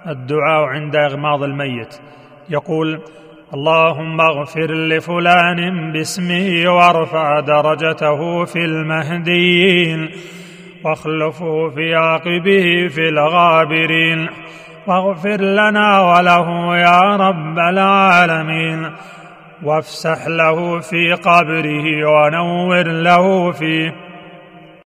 الدعاء عند إغماض الميت. يقول اللهم اغفر لفلان باسمه وارفع درجته في المهديين واخلفه في عقبه في الغابرين واغفر لنا وله يا رب العالمين وافسح له في قبره ونور له فيه